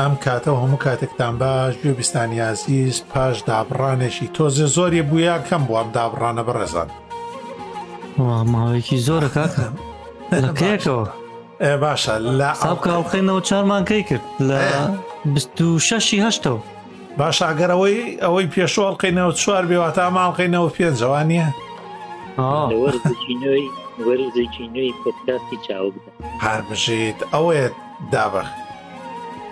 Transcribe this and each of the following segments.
ئەم کاتە و هەموو کاتێکتان باش گوێ بیستانی ئازیز پاش دابڕانێکی تۆزێ زۆری بووە کەم بووام دابڕانە بەڕێزان ماوەیەکی زۆرە کاکە لەکەیەکەوە باشە لە ساکڵخی نەوچارمان کەی کرد لە شەشی هەشتەوە باش ئەگەرەوەی ئەوەی پێشوەڵقی نەوە چوار بێواتا ماڵقی نەوە پێنجەوە نیە وەرزێکی نوێی پۆتکاستی چاو بدە هەر بژیت ئەوەیە دابە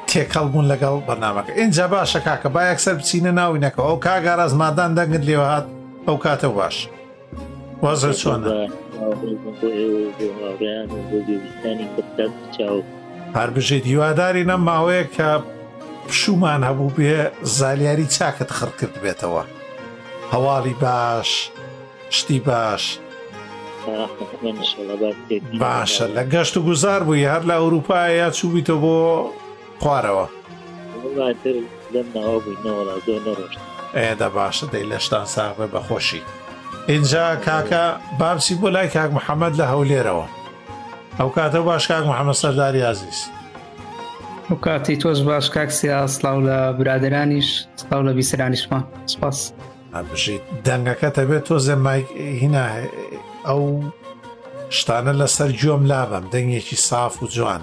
تێکەڵ بوون لەگەڵ بەنامەکە ئینجا باشە کاکە با یەکسەر بچینە ناوینەکە ئەو کاگاراز مادان دەنگت لێوهات ئەو کاتە باش. وازە چۆنە هەربژێت هیواداری نەم ماوەیە کە پشومان هەبوو بێ زالیاری چاکت خڕ کرد بێتەوە هەواڵی باش شتی باش باشە لە گەشت و گوزار بووی هەر لە ئەوروپایە چووبیتە بۆ خوارەوە. وەڵا تر لەم ناوە بووی نەوەڵا زۆر نەڕۆشت. ئێدە باشە دەی لەشتان ساغ بێ بەخۆشی ئینجا کاکە بابچی بۆ لای کاک محەممەد لە هەولێرەوە ئەو کاتە باش کاک محەممە سەرداری عزیز ئەو کاتی تۆش باش کاک سیا سلااو لە برادرانیش سلااو لە بیسرانیشمان سپاس بژیت دەنگەکە دەبێت تۆزێ مایک هینا ئەو شتانە لەسەر گوێم لابم دەنگێکی ساف و جوان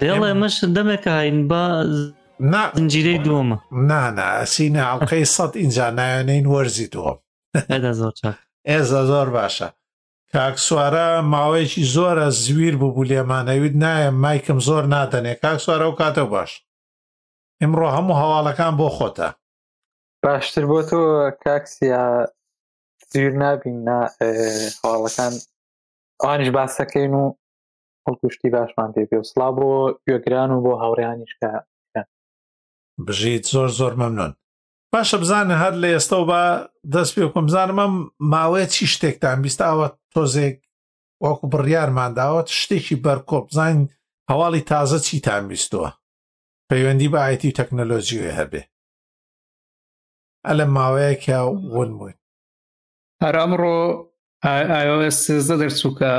ڕێڵێ مەش دەمێکە هاین با زنجیرەی دووەمە نانا ئەسینە ئەڵلقەی سەد ئینجا نایەنین وەرزی دووەم ئێزا زۆر باشە کاک سوارە ماوەیەکی زۆرە زویر ببوو لێمانەویت نایە مایکم زۆر نادەنێ کاک سوارە و کاتە باش ئمڕۆ هەموو هەواڵەکان بۆ خۆتە باشتر بۆ تۆ کاکسیا زویر نابین هەواڵەکان ئەوانش باسەکەین و بەڵکو شتی باشمان پێ پێ و سڵاو بۆ گوێگران و بۆ هاوڕێیانیش کە بژیت زۆر زۆر مەمنون باشە بزانە هەر لە ئێستەوە بە دەست پێ بکەم بزانم ئەم ماوەیە چی شتێکتان بیستاوە تۆزێک وەکو بڕیارمان داوەت شتێکی بەرکۆ بزانین هەواڵی تازە چیتان بیستووە پەیوەندی بە ئایتی و تەکنەلۆژیوێ هەبێ ئەلە ماوەیەکە ون بووین هەر ئەمڕۆ iOS 13 دەرچووکە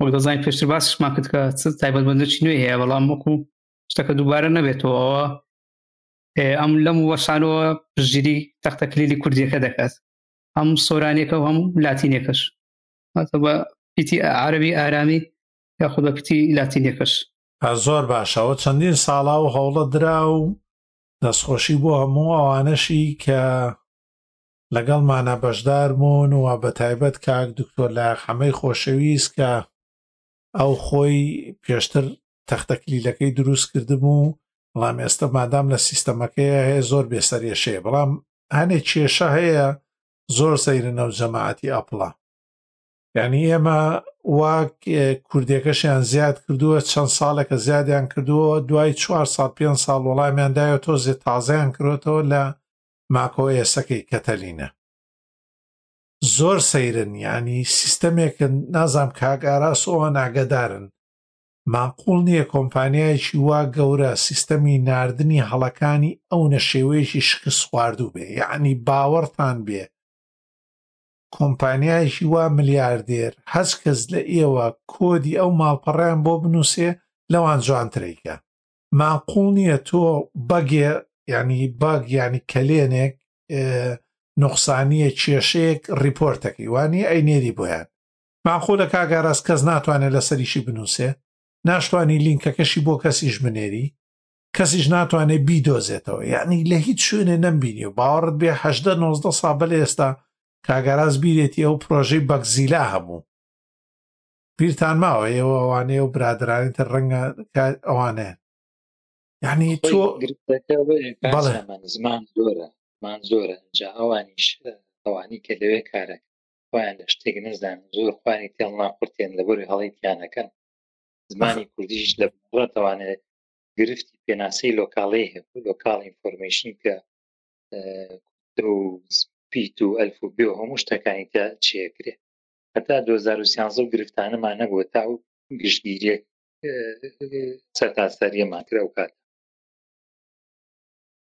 وەک دەزانین پێشتر باسشمان کرد کە چ تایبەتمەندێکی نوێ هەیە بەڵام وەکو شتەکە دووبارە نەبێتەوە ئەوە ئەم لەم وەشانەوە پشگیری تەختە کلیلی کوردیەکە دەکات هەم سۆرانێکە و هەم لاتینێکەش بە پیتی عربی ئارامی یاخود بە پتی لاتینێکەش زۆر باشەوە چەندین ساڵا و هەوڵە درا و دەستخۆشی بۆ هەموو ئەوانەشی کە لەگەڵمانە بەشدار بوون و بە تایبەت کاک دکتۆر لایق حەمەی خۆشەویست کە ئەو خۆی پێشتر تەختەکلیلەکەی دروست کردبوو بەڵام ئێستا مادام لە سیستەمەکەیە هەیە زۆر بێسەرێشەیە بەڵام هەنێ کێشە هەیە زۆر سەیرنە و جەماعەتی ئەپڵە یعنی ئێمە واک کوردێکەشیان زیاد کردووە چەند ساڵێکە زیادیان کردووە دوای چوار ساڵ پێ ساڵ وەڵامیان دایە تۆزێ تازیان کرۆتەوە لە ماکۆئێسەکەی کەتەلینە زۆر سەیرن ینی سیستەمێکن نازام کاک ئاراس ئەوان ئاگدارن ماقول نییە کۆمپانیایکی وا گەورە سیستەمی نردنی هەڵەکانی ئەو نەشێوەیەکی شکست خواردوو بێ یعنی باوەڕتان بێ کۆمپانیایکی وا ملیاردێر هەچ کەس لە ئێوە کۆدی ئەو ماڵپەڕیان بۆ بنووسێ لەوان جوانترێکە ماقوڵ نییە تۆ بەگێ ینی باگ ینی کەلێنێک نقصانیە کێشەیەک ریپۆرتەکەی وانی ئەی نێری بۆیان ماقۆ لە کاگاراز کەس ناتوانێت لەسەریشی بنووسێ ناشتوانی لینکەکەشی بۆ کەسیش بنێری کەسیش ناتوانێت بیدۆزێتەوە یعنی لە هیچ شوێنێ نەمبینی و باوەڕت بێ هەدە 19 سا بە لە ئێستا کاگەراز بیرێتی ئەو پرۆژەی بەگزیلا هەبوو بیرتان ماوە ئێوە ئەوانەیە و برادرانی تر ڕەنگە ئەوانەیە یعنی تۆ زمان زۆرە مان زۆرە جا ئەوانیش ئەوانی کە لەوێ کارە خۆیان لە شتێک نەزان زۆر خوانی تێڵ ناقورتێن لە بەری هەڵی تیانەکەن زمانی کوردیش لە بڕەتەوانێت گرفتی پێناسەی لۆکاڵی هەیە لۆکاڵ ئینفۆرمشن کە پیت و ئەلف و بێ هەموو شتەکانی تا چێکرێت هەتا دوو هەزار و سیانزە و گرفتانەمان نەبووە تا و گشتگیریەک سەرتاسەریەمان کرا و کات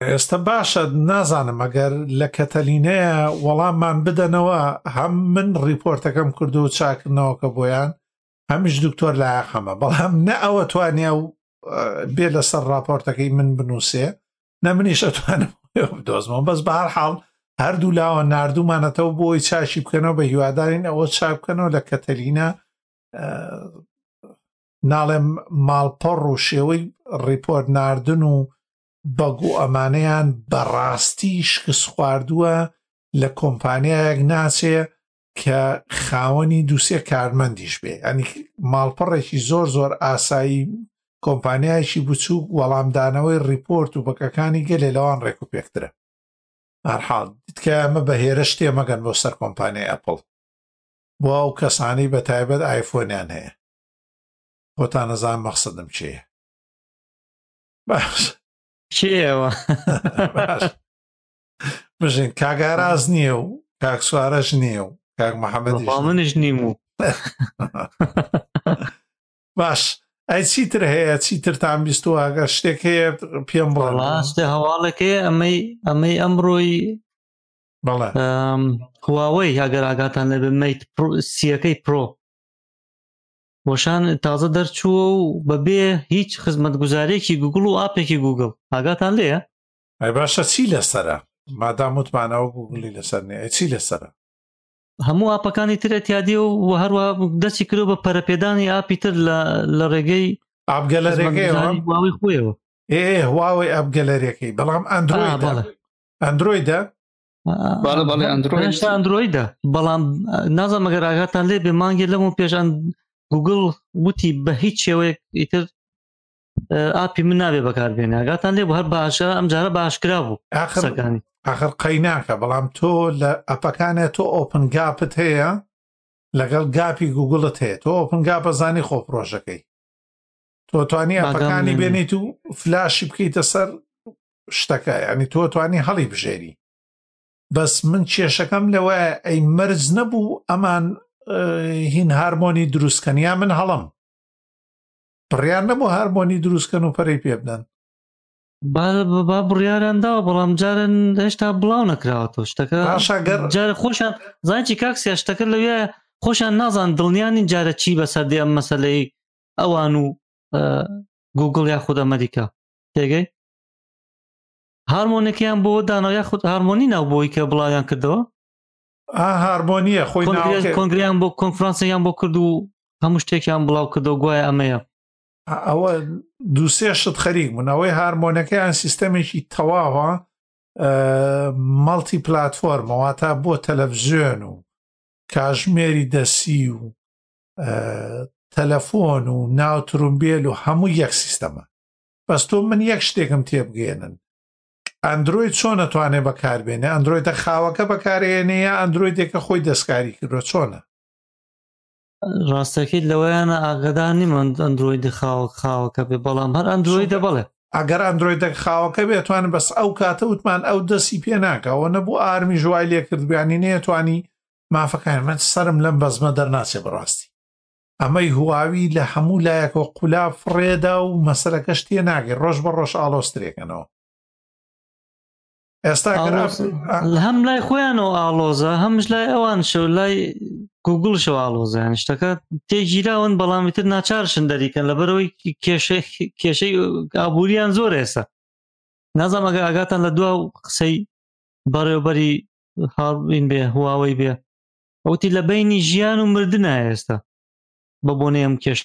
ئێستا باشە نازانم ئەگەر لە کەتەلینەیە وەڵاممان بدەنەوە هەم من ڕیپۆرتەکەم کردو و چاکردنەوەکە بۆیان هەمیش دکتۆر لایەقەمە بەڵام نە ئەوە توانیا و بێ لەسەر راپۆرتەکەی من بنووسێ نە منیش ئەتوانم دۆزمەوە بەس بە هەر حاڵ هەردوو لاوە نردومانەتەوە بۆی چاشی بکەنەوە بە هیوادارین ئەوە چاک بکەنەوە لە کەتەلینا ناڵێم ماڵپەڕ و شێوەی ڕیپۆرت نردن و بەگو ئەمانەیان بەڕاستی شکست خواردووە لە کۆمپانیایەک ناچێ کە خاوەنی دووسێ کارمەندیش بێ ئەنی ماڵپەڕێکی زۆر زۆر ئاسایی کۆمپانیایکی بچووک وەڵامدانەوەی ڕیپۆرت و بەکەکانی گەلێ لەوان ڕێک و پێکترە هەرحاڵ دیتکە ئەمە بە هێرە شتێ مەگەن بۆ سەر کۆمپانیای ئەپڵ بۆ ئەو کەسانەی بە تایبەت ئایفۆنیان هەیە بۆتان نەزان مەخصدم چێ باش چێەوە بژین کاک ئاراز نییە و کاک سوارەش نییە و کاک محەممەدی خوا منش نیم و باش ئەی چیتر هەیە چیترتان بیستوە ئەگەر شتێک هەیە پێم بڵێ بەڵا شتێ هەواڵەکەی ئەمەی ئەمەی ئەمڕۆی بەڵێ ئەم، هواوەی هەگەر ئاگاتان لەبێ میت پرۆ سیەکەی پرۆ وەشان تازە دەرچووە و بەبێ هیچ خزمەتگوزارێکی گوگڵ و ئاپێکی گوگڵ ئاگاتان لێە ئەی باشە چی لەسرە مادام وتمانەوە گوگلی لەسەر نیە ئەی چی لەسرە هەموو ئاپەکانی ترە تیادی و هەروە دەستی کرۆ بە پەرەپێدانی ئاپی تر لە ڕێگەی ئابگەلە ڕێگەیەوەی خۆیەوە ئێ هواوەی ئەبگەلەرەکەی بەڵام ئەندروۆید ئەندروۆیدە ئەندروۆیدە بەڵام نازە مەگەر ئاگاتان لێ بێ مانگێ لەم و پێشان گوگل وتی بە هیچ شێوەیەک ئیتر ئاپی من نابێ بەکاربێن ئاگاتان لێ بۆ هەر باشە ئەم جارە باشکرا بوو ئاخرەکانی ئاخر قەیناکە بەڵام تۆ لە ئەپەکانێت تۆ ئۆپن گاپت هەیە لەگەڵ گاپی گوگڵت هەیە تۆ ئۆپن گا بەزانی خۆ پرۆژەکەی تۆ توانی ئەپەکانی بێنیت و فلاشی بکەیتە سەر شتەکە ینی تۆ توانی هەڵی بژێری بەس من کێشەکەم لەوە ئەی مەرج نەبوو ئەمان هین هارمۆنی دروستکەنیا من هەڵم بڕیار نەبوو هارمۆنی دروستکەن و پەرەی پێ بدەن با بڕیاران داوە بەڵام جارن هێشتا بڵاو نەکراوەەوە شتەکە جارە خۆشیان زانچی کاکسیا شتەکە لەوێ خۆشیان نازان دڵنیانی جارە چی بەسەر دێ ئەم مەسلەی ئەوان و گوگل یا خود ئەمریکا تێگەی هارمۆنێکیان بۆ داناو یا خود هارمۆنی ناو بۆی کە بڵاویان کردەوە هارمۆنیە خۆی کۆنگریان بۆ کۆنفرانسیان بۆ کرد و هەموو شتێکیان بڵاو کردەوە گوایە ئەمەیە ئەوە دووسێ شت خەریک بوون ئەوەی هارمۆنەکەیان سیستەمێکی تەواوە مەڵتی پلتفۆرمەوە تا بۆ تەلەڤزیۆن و کاژمێری دەسی و تەلەفۆن و ناوترومبیل و هەموو یەک سیستەمە بەس تۆ من یەک شتێکم تێبگەێنن ئەندرۆید چۆن ئەتوانێ بەکاربێنێ ئەندرۆیدە خاوەکە بەکارێنێ یا ئەندرۆیدێکە خۆی دەستکاری کردوە چۆنە ڕاستەکەیت لەوەیانە ئاگدان نیمان ئەندرۆیدی خاوە خاوەکە بێ بەڵام هەر ئەندرۆیدە بڵێ ئەگەر ئەندرۆیدە خاوەکە بێتوانن بەس ئەو کاتە وتمان ئەو دەستی پێ ناکەەوە نەبوو ئارمی ژوای لێکردبیانی نێتوانی مافەکان من سرم لەم بەزمە دەرناچێ بڕاستی ئەمەی هواوی لە هەموو لایەکەوە قولاف ڕێدا و مەسەرەکەش تێ ناگەی ڕۆژ بە ڕۆژ ئاڵۆسترێکەنەوە ئێستا هەم لای خۆیان و ئاڵۆزە هەمش لای ئەوان شە لای گوگل شەوە ئاڵۆزیان شتەکە تێگیراون بەڵامی تر ناچارشن دەریکەن لە بەرەوەی کێشەی کێشەی ئابووریان زۆر ئێستا نازم ئەگە ئاگاتان لە دوا قسەی بەڕێوبەری هاڵین بێ هواوەی بێ ئەوتی لە بینی ژیان و مردنا ئێستا بە بۆنێ ئەم کێش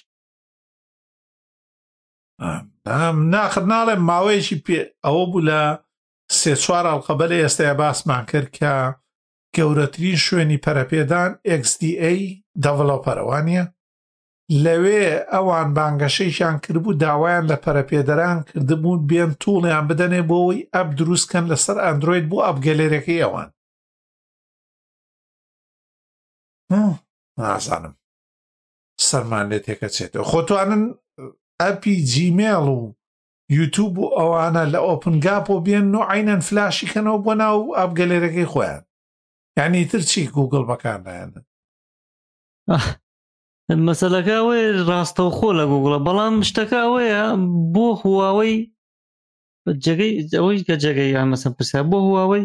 ناخت ناڵێ ماوەیەکی پێ ئەوە بوو لە سێ چوار ئەڵقە بەلێ ئێستای باسمان کرد کە گەورەترین شوێنی پەرەپێدان XDA دەڤڵۆپەرەوانە لەوێ ئەوان بانگەشەیان کردبوو داوایان لە پەرەپێدەران کردبوو بێن توڵیان بدەنێ بۆەوەی ئەپ دروستکەن لەسەر ئەندروید بۆ ئەپگەلێرەکەی ئەوان نازانم سەرمان لێ تێکەچێتەوە خۆتوانن ئەپی جیمێڵ و یوتوب و ئەوانە لە ئۆپنگاپ و بێن و عینەن فلاشی کەنەوە بۆ ناو ئابگەلێرەکەی خۆیان یعنی تر چی گوگل بەکار نایەنن مەسلەکە ئەوەی ڕاستەوخۆ لە گوگڵە بەڵام شتەکە ئەوەیە بۆ هواوەی جێگەی ئەوەی کە جێگەی یان مەسم پرسە بۆ هواوەی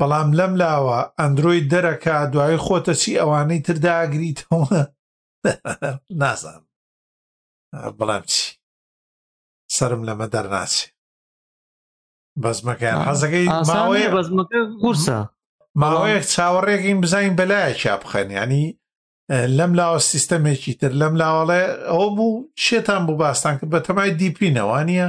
بەڵام لەم لاوە ئەندرۆید دەرەکە دوایی خۆتە چی ئەوانەی تر داگریتەوە نازان بەڵام چی سرم لەمە دەرناچێ بەزمەکەیان حەزەکەی ماوەیە بەزمەکە قورسە ماوەیەک چاوەڕێکین بزانین بەلایەکیا بخەن ینی لەم لاوە سیستەمێکی تر لەم لاوەڵێ ئەو بوو شێتان بوو باستان کرد بە تەمای دیپینەوە نییە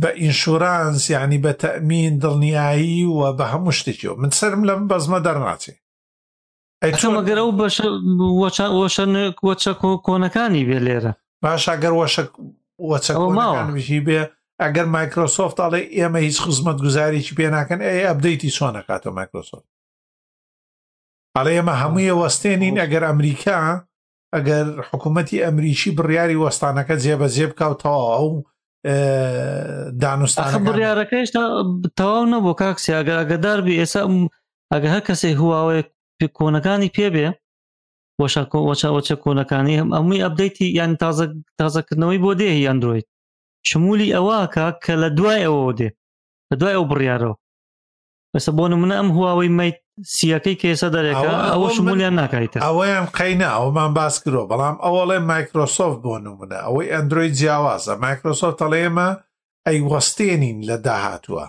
بە ئینشورانس یانی بە تەئمین دڵنیایی و بە هەموو شتێکەوە من سرم لەم بەزمە دەرناچێ ئەگەر ئەو بەشەوەچە کۆنەکانی بێ لێرە باشە گەر وەشە وەچە ماوەژی بێ ئەگەر مایکرۆسۆفت ئاڵێ ئێمە هیچ خزمەت گوزاریی پێ ناکەن ئەی ئەبدەیتی چۆن نکاتە مایکرۆسۆفت ئەڵێ ئێمە هەموویە وەستێنین ئەگەر ئەمریکا ئەگەر حکوومەتی ئەمریکی بڕیاری وەستانەکە جێبەجێ بکە و تەواو ئەو دانوستان بڕارەکەش تەواو نەبوو کاکسی ئەگەر ئەگەدار بێ ئێستا ئەگە هەر کەسێک هواوەیە کۆنەکانی پێبێ وەچە کۆنەکانی هەم ئەمووی ئەبدەیتی یان تازە تازەکردنەوەی بۆ دێهی ئەندروید شمولی ئەوەکە کە لە دوای ئەوە دێ لە دوای ئەو بڕیارەوە بەسە بۆ نمونە ئەم هواوەی مەیت سیەکەی کێسە دەرێکە ئەوە شمولیان ناکایتە ئەوەیان قەینا ئەومان باس کرۆ بەڵام ئەوەڵێ مایکرۆسۆفت بۆ نمونە ئەوەی ئەندروید جیاوازە مایکرۆسۆفت تەڵێمە ئەی وەستێنین لە داهاتوە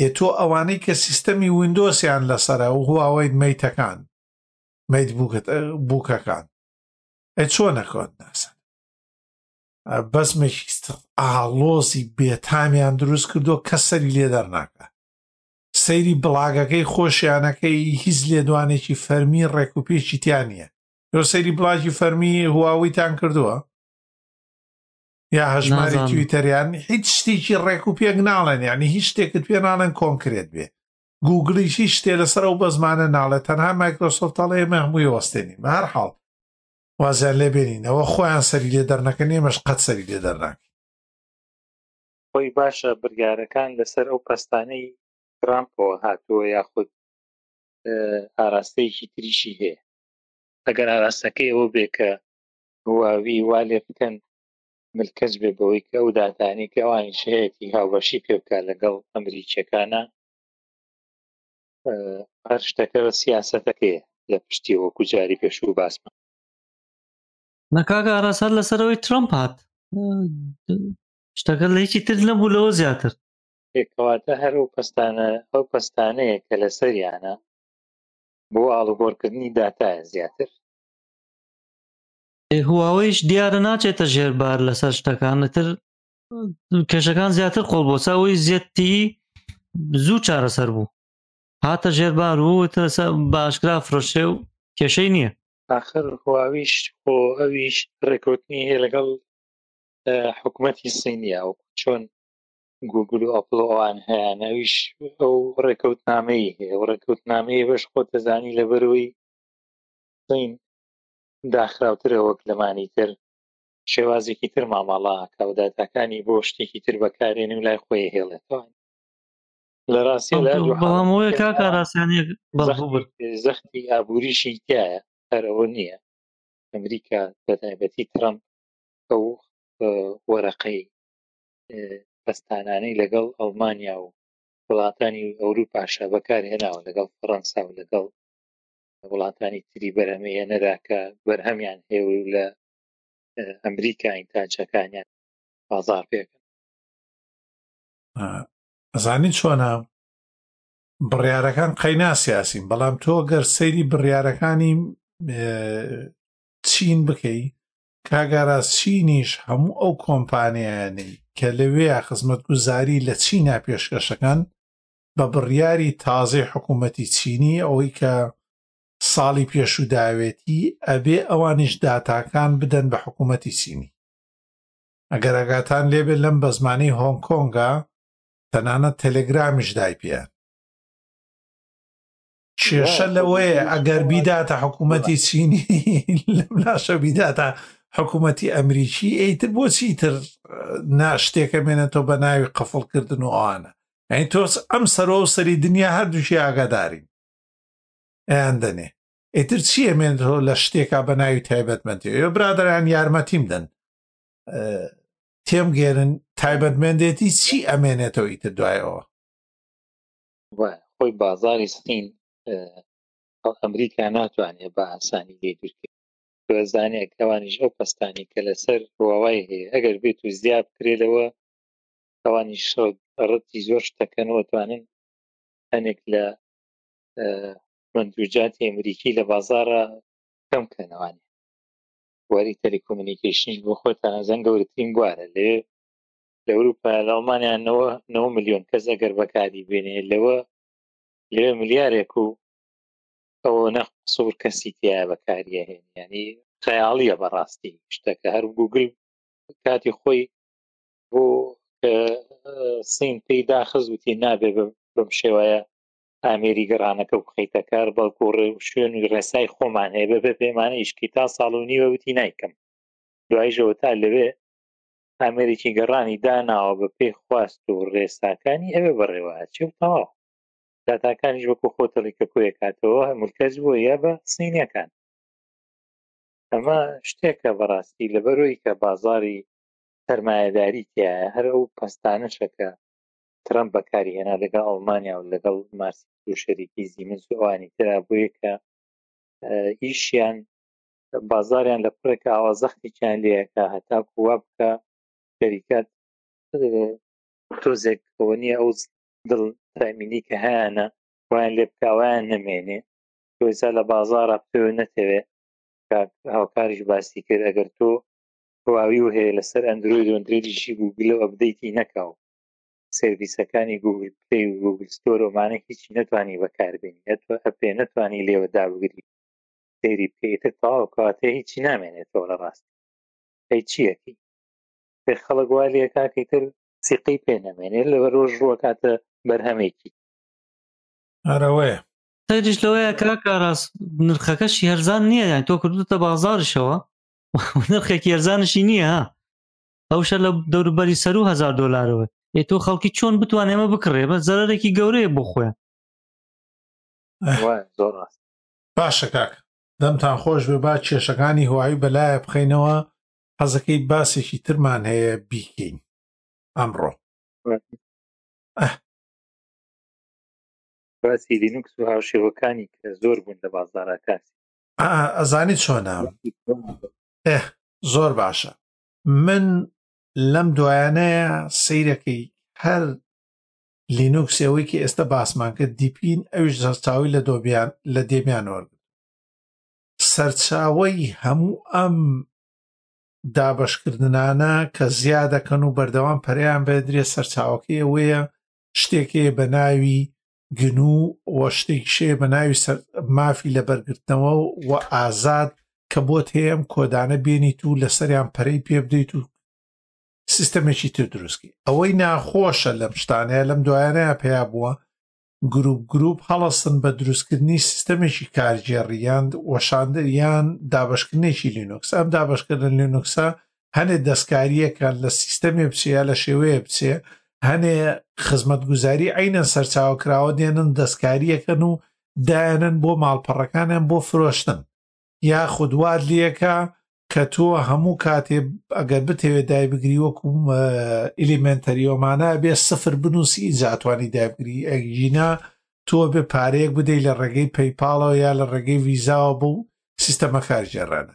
ئێ تۆ ئەوانەی کە سیستەمی وندۆسیان لەسرە و هواوەی مەیتەکان مەیت بووکەکان ئە چۆنە کۆت ناسن بەزمێکی ئاڵۆزی بێتامیان دروست کردو کە سەری لێ دەرناکە سەیری بڵاگەکەی خۆشیانەکەی هیچ لێدوانێکی فەرمی ڕێکوپێکی تیان نییە لۆ سەیری بڵاکی فەرمی هواویتان کردووە یا هەژماری تویتەریان هیچ شتێکی ڕێک و پێک ناڵێن ینی هیچ شتێکت پێ ناڵێن کۆنکرێت بێ گوگلی هیچ شتێ لەسەر ئەو بەزمانە ناڵێت تەنها مایکرۆسۆفتەڵێ مەهمووی وەستێنی بە هەر حاڵ وازیان لێ بێنین ئەوە خۆیان سەری لێ دەرنەکەن ئێمەش قەت سەری لێ دەرناکەین خۆی باشە برگارەکان لەسەر ئەو پەستانەی ترامپەوە هاتووە یاخود ئاراستەیەکی تریشی هەیە ئەگەر ئاراستەکەی ئەوە بێ کە هواوی وا لێ بکەن ملکەچ بێ بەوەی کە ئەو داتانی کە ئەوانیشەیەتی هاوبەشی پێ بکە لەگەڵ ئەمریکیەکانە هەر شتەکە سیاسەتەکەی لە پشتی وەکو جاری پێشوو باسمە نەکاکە ئاراس هەر لەسەرەوەی ترمپ هات شتەکە لە هیچی تر نەبوو لەوە زیاتر پێکەواتە هەر ئەو پستانە ئەو پستانەیە کە لەسەریانە بۆ ئاڵوگۆڕکردنی داتایە زیاتر هواوەیش دیارە ناچێتە ژێربار لەسەر شتەکانتر کێشەکان زیاتر قۆڵ بۆ ساوەی زیەتی زوو چارەسەر بوو هاتە ژێربار و باشکرا فرۆشێ و کێشەی نییە آخر خواویش خۆ ئەویش ڕێکوتنی هەیە لەگەڵ حکوومەتی سینیا و چۆن گوگل و ئەپل ئەوان هەیەیانەویش ئەو ڕێکەوتنامەی هەیە و ڕێکەوتنامەیە بەش خۆ دەزانی لە بەرەوەی سین داخراوترە وەک لەمانی تر شێوازێکی تر مامەڵە کە و داتاکانی بۆ شتێکی تر بەکارێنی و لای خۆی هێڵێتەوە لە ڕاستی لە هەردوو بەڵام ئەوەیە حاڵەتەکەدا کاکە ڕاستیانە زەختی بەرد زەختی ئابووریشی تایە هەر ئەوە نییە ئەمریکا بە تایبەتی ترەمپ ئەو اه، وەرەقەی اه، پەستانانەی لەگەڵ ئەڵمانیا و وڵاتانی ئەوروپاشە بەکارهێناوە لەگەڵ فەڕەنسا و لەگەڵ وڵاتانی تری بەرهەمەیەنەدا کە بەرهەمیان هەیە و لە ئەمریکا ئینتاجەکانیان بازار پێکەن ئەزانی چۆنە بڕیارەکان قەینا سیاسیم بەڵام تۆ گەر سەیری بڕیارەکانی چین بکەی کاگارا چینیش هەموو ئەو کۆمپانیانەی کە لەوێ خزمەت گوزاری لە چینا پێشکەشەکان بە بڕیاری تازەی حکوومەتی چینی ئەوەی کە ساڵی پێشوو داوێتی ئەبێ ئەوانیش داتاکان بدەن بە حکوومەتی چینی ئەگەر ئەگاتان لێبێت لەم بەزمانی هۆنگ کۆنگا تەنانەت تەلەگرامیش دای پێیان کێشە لەوەیە ئەگەر بیداتە حکوومەتی چینی لەم لاشە بیداتە حکوومەتی ئەمریکی ئەیتر بۆچی تر ناشتێکە مێنێتەوە بە ناوی قفڵکردن و ئەوانە ئەین تۆس ئەم سەرۆ سەری دنیا هەردووشی ئاگادارین ئەیان دەنێ ئیتر چیە مێن تۆ لە شتێکا بە ناوی تایبەتمەندی ئێ برادران یارمەتیم دەن تێم گێرن تایبەتمەندێتی چی ئەمێنێتەوە ئیتر دوایەوە خۆی بازاری سین ئەمریکا ناتوانێت بە ئاسانی لێ دوورکرد بەزانێ کەوانیش ئەو پستانی کە لەسەر هواوای هەیە ئەگەر بێت و زیاد کرێتەوە ئەوانی شڕەتی زۆر شتەکەنەوە توانن هەنێک لە بەندوجاتی ئەمریکی لە بازارە کەم کەنەوانی وەری تەلیکۆمنیکیشنیش بۆ خۆ تەنازەن گەورەترین بوارە لێ لە ئەوروپا لە ئەڵمانیان نەوە نە میلیۆن کەس ئەگەر بەکاری بێنێ لەوە لێ ملیارێک و ئەوە نەخ سوور کەسی تیا بەکاریە هێن ینی خەیاڵیە بەڕاستی شتەکە هەر گوگل کاتی خۆی بۆ سین پێی داخزوتی نابێ بم شێوایە ئامێری گەڕانەکە بخیتە کار بەڵکو ڕێ و شوێن و ڕێسای خۆمان هەیە بەبێ پەیمانە ئیشکی تا ساڵ و نیوە وتی نیکەم دوایشەوە تا لەوێ ئامێرێکی گەڕانی داناوە بە پێی خواست و ڕێساکانی ئەوێ بەڕێوە ئەچێ و تەواو داتاکانیش وەکو خۆتەڵی کە کۆیە کاتەوە ملکەز بووە یا بە سینەکان ئەمە شتێکە بەڕاستی لەبەرۆی کە بازاری سەرمایەداری تایە هەر ئەو پستانەشەکە ترەمپ بەکاری هێنا لەگەڵ ئەڵمانیا و لەگەڵ مارسی و شەریکی زیمنس و ئەوانی ترا بۆیە کە ئیشیان بازاریان لە پڕێک ئاوا زەختێکیان لەکە هەتا کووا بکە شەریکەت تۆزێک ئەوە نیە ئەو دڵ تامینی کە هەیەە وایان لێ بکوایان نمێنێ تۆزا لە بازارە پێ نەتەوێ هاوکاریش باسی کرد ئەگەر تۆ هواوی و هەیە لەسەر ئەندروید و ئەندریدیشی گوگل و ئەبدەیتی نەکاو سێرڤیسەکانی گوگل پلەی و گوگل ستۆر ئەمانە هیچی نەتوانی بەکاربێنی ئەتوە ئەپێ نەتوانی لێوە دابگری سێری پێتە تەواو کاتێ هیچی نامێنێتەوە لە ڕاست هەی چیەتی پێ خەڵک وا لەکاکەی تر سیقەی پێ نەمێنێت لە ڕۆژ ڕوەکاتە بەرهەمێکی ئەرەوەیە سەیریش لەوەیە کە کاراس نرخەکەشی هەرزان نییە یان تۆ کردوتە بازارشەوە نرخێکی هەرزانشی نییە ئەو شەر لە دەوروبەری سەر و هزار دلارەوە ئێ تۆ خەڵکی چۆن بتوانێ ئەمە بکڕێ بە زەرێکی گەورەیە بۆ خۆیان باشە کاک دەمتان خۆش بێ با کێشەکانی هوایی بەلایە بخینەوە حەزەکەی باسێکی ترمان هەیە بیکەین ئەمڕۆ باسی لینوکس و هاوشێوەکانی کە زۆر بوون لە بازارەکان ئەزانی چۆنا زۆر باشە من لەم دوایانەیە سیرەکەی هەر لینوکس ئەوەی کە ئێستا باسمان کرد دیپین ئەوش زەرچاوی لە دۆبیان لە دێبیان وەرد سەرچاوی هەموو ئەم دابەشکردنانە کە زیادەکەن و بەردەوام پەریان بەدرێ سەرچاوەکەی ئەوەیە شتێکێ بە ناوی گنو و شتێکی شەیە بە ناوی مافی لە بەرگرتنەوە و ئازاد کە بۆت هەیەم کۆدانە بێنیت و لەسەریان پەرەی پێ بدەیت و سیستەمێکی تر دروستکی ئەوەی ناخۆشە لەم شتانەیە لەم دوایانەیە پێیا بووە گروپ گروپ هەڵستن بە دروستکردنی سیستەمێکی کارگێڕیاند وەشاندریان دابشکردنێکی لینوکس ئەم دابشکردن لینوکسە هەنێ دەستکارییەکە لە سیستەمێ بچێ یا لە شێوەیە بچێ هەنێ خزمەتگوزاری عینەن سەرچاوە کراوە دێنن دەستکارییەکەن و دایەنن بۆ ماڵپەڕەکانیان بۆ فرۆشتن یا خودوار لەکە کە تۆ هەموو کاتێ ئەگەر بتەوێ دایبگری وەکو ئلیمنتەریۆمانە بێ سفر بنووسی جاتوانی دابگری ئەگینا تۆ بێ پارەیەک بدەیت لە ڕێگەی پەیپاڵەوە یا لە ڕێگەی ویزاوە بوو سیستەمە کارژێرانە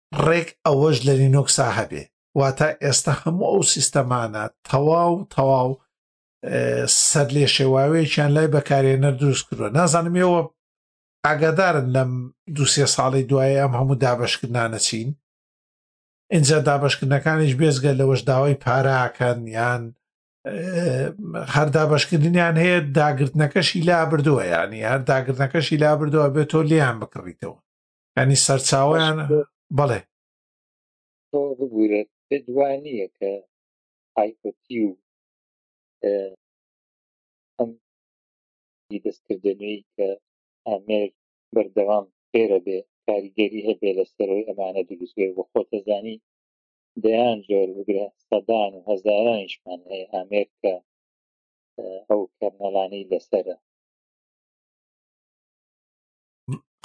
ڕێک ئەوەش لە لینۆکسا هەبێ واتا ئێستا هەموو ئەو سیستەمانە تەواو تەواو سەر لێ شێواوەیەکیان لای بەکارێنەر دروست کردوە نازانم ێەوە ئاگادارن لەم دوسێ ساڵی دوایە ئەم هەموو دابشکردانە چین اینجا دابشکردنەکانیش بێزگە لەوەش داوای پاراکەن یان هەر دابشکردنیان هەیە داگرتنەکەشی لا بردووە ینی هەر داگرتنەکەشی لا بردووە بێت تۆ لیان بکڕیتەوە ینی سەرچاویان بەڵێ تۆ ببورێت پێ دوانییە کە ئایکۆتی و ئەم دەستکردنەوەی کە ئامێر بەردەوام فێرە بێ کاریگەری هەبێ لە سەرۆی ئەمانە دروستێ و خۆتەزانی دەیان جۆر بگرە سەدان و هەزارانیشمان هەیە ئامێر کە ئەو کەرنەلانەی لەسرە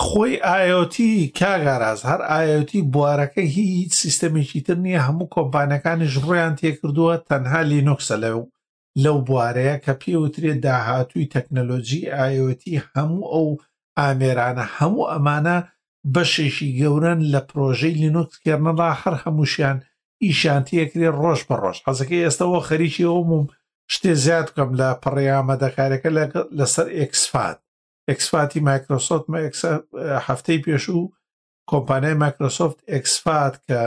خۆی ئایۆتی کاگاراز هەر ئایۆتی بوارەکە هی هیچ سیستەمێکی تر نییە هەموو کۆمپانەکانیش ڕۆیان تێکردووە تەنها لینوکسە لەو لەو بوارەیە کە پێوترێت داهاتووی تەکنەلۆجی ئایۆتی هەموو ئەو ئامێرانە هەموو ئەمانە بەشێکی گەورن لە پرۆژەی لینوکس کێرنەڵا هەر هەمووشیان ئیشان تێکرێ ڕۆژ بە ڕۆژ حەزەکەی ئێستەوە خەریکی ئەوم شتێ زیاد بکەم لە پڕیامە دەکارەکە لەسەر ئێکسفات ئێکسفاتی مایکرۆسۆفت هەفتەی پێشوو کۆمپانیای مایکرۆسۆفت ئێکسفات کە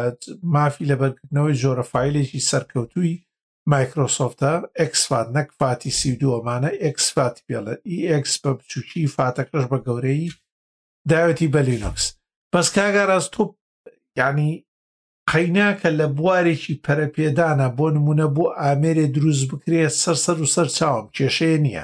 مافی لەبەرکردنەوەی جۆرە فیلێکی سەرکەوتووی مایکرۆسۆفتە ئەکسفات نەک فاتی سی دووەمانە ئەکسفات پێڵە ئیئکس بە بچووکی فاتەکەش بە گەورەی داوێتی بە لینوکس بەس کاگاراز تۆ ینی قەیناکە لە بوارێکی پەرەپێدانە بۆ نمونە بۆ ئامێرێ دروست بکرێت سەر سەر و سەر چاوم کێشەیە نییە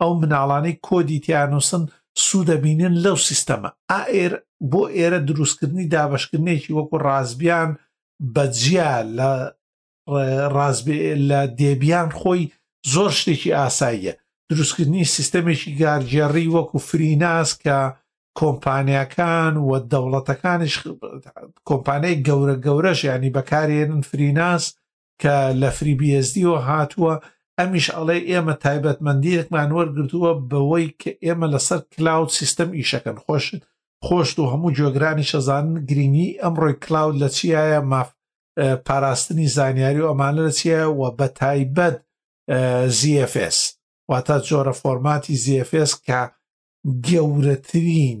ئەو مناڵانەی کۆدی تیانووسن سوودەبینن لەو سیستەمە ئا ئێر بۆ ئێرە دروستکردنی دابشکردنێکی وەکو ڕازبیان بە جیا لە ڕازبێ لە دێبیان خۆی زۆر شتێکی ئاساییە دروستکردنی سیستەمێکی گارگێڕی وەکو فریناس کە کۆمپانیەکان و دەوڵەتەکانش کۆمپانیای گەورە گەورەش ینی بەکارێنن فریناس کە لە فریبیێزدیەوە هاتووە، ئەمیش ئەڵێ ئێمە تایبەتمەندییەکمان وەرگرتووە بەوەی کە ئێمە لەسەر کلاود سیستەم ئیشەکەن خۆشت خۆشت و هەموو گوێگرانیش ئەزانن گرینگی ئەمڕۆی کلاود لە چیایە ماف پاراستنی زانیاری و ئەمانە لە چیە و بە تایبەت زیFS واتە جۆرە فۆرماتی زیFS کە گەورەترین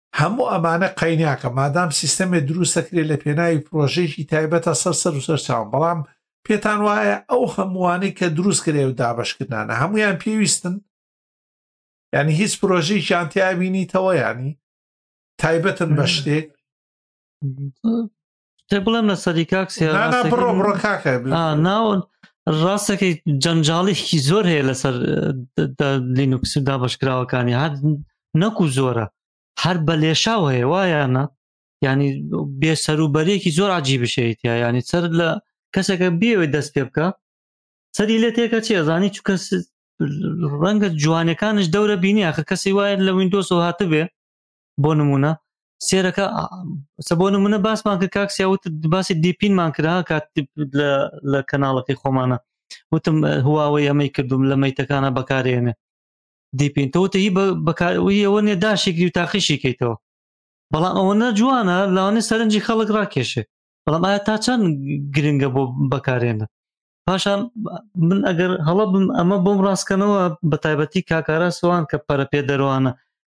هەموو ئەمانە قەیناکە مادام سیستەمێ دروست دەکرێت لە پێناوی پرۆژێکی تایبەتە سەر سەر و سەرچاو بەڵام پێتان وایە ئەو هەمووانەی کە دروست کرێ و دابشکردانە هەمویان پێویستن ینی هیچ پرۆژێکیان تیابینیتەوە ینی تایبەتن بە شتێک تێ بڵێم لە سەری کاک ناون ڕاستەکەی جەنجاڵێکی زۆر هەیە لەسەر لینوکس و دابشکراوەکانی هەر نەکو زۆرە هەر بە لێشاو هەیە وایانە ینی بێسەروبەرێکی زۆر عجی بشێت یا ینی سەر لە کەسەکە بێوێ دەست پێ بکە سەری لێ تێکە چێ زانی چ کەس ڕەنگە جوانەکانش دەورە بینی ئەخر کەسی وایە لە وینندۆس و هاتبێ بۆ نمونە سێرەکە سە بۆ نمونە باسمان کرد کاکسیاوت باسی دیپینمان کرا کات لە کەناڵەکەی خۆمانە وتم هواوەی ئەمەی کردوم لە مەیتەکانە بەکارێنێ دیپین تۆتە هی بەکارەوەی ئەوە نێ داشێکی و تاقیشی کەیتەوە بەڵام ئەوەنە جوانە لاوانێ سەرنجی خەڵک ڕاکێشێ بەڵام ئایا تا چەند گرنگە بۆ بەکارێنە پاشان من ئەگەر هەڵە بم ئەمە بۆم ڕاستکەنەوە بە تایبەتی کاکارە سوان کە پەرە پێ دەروانە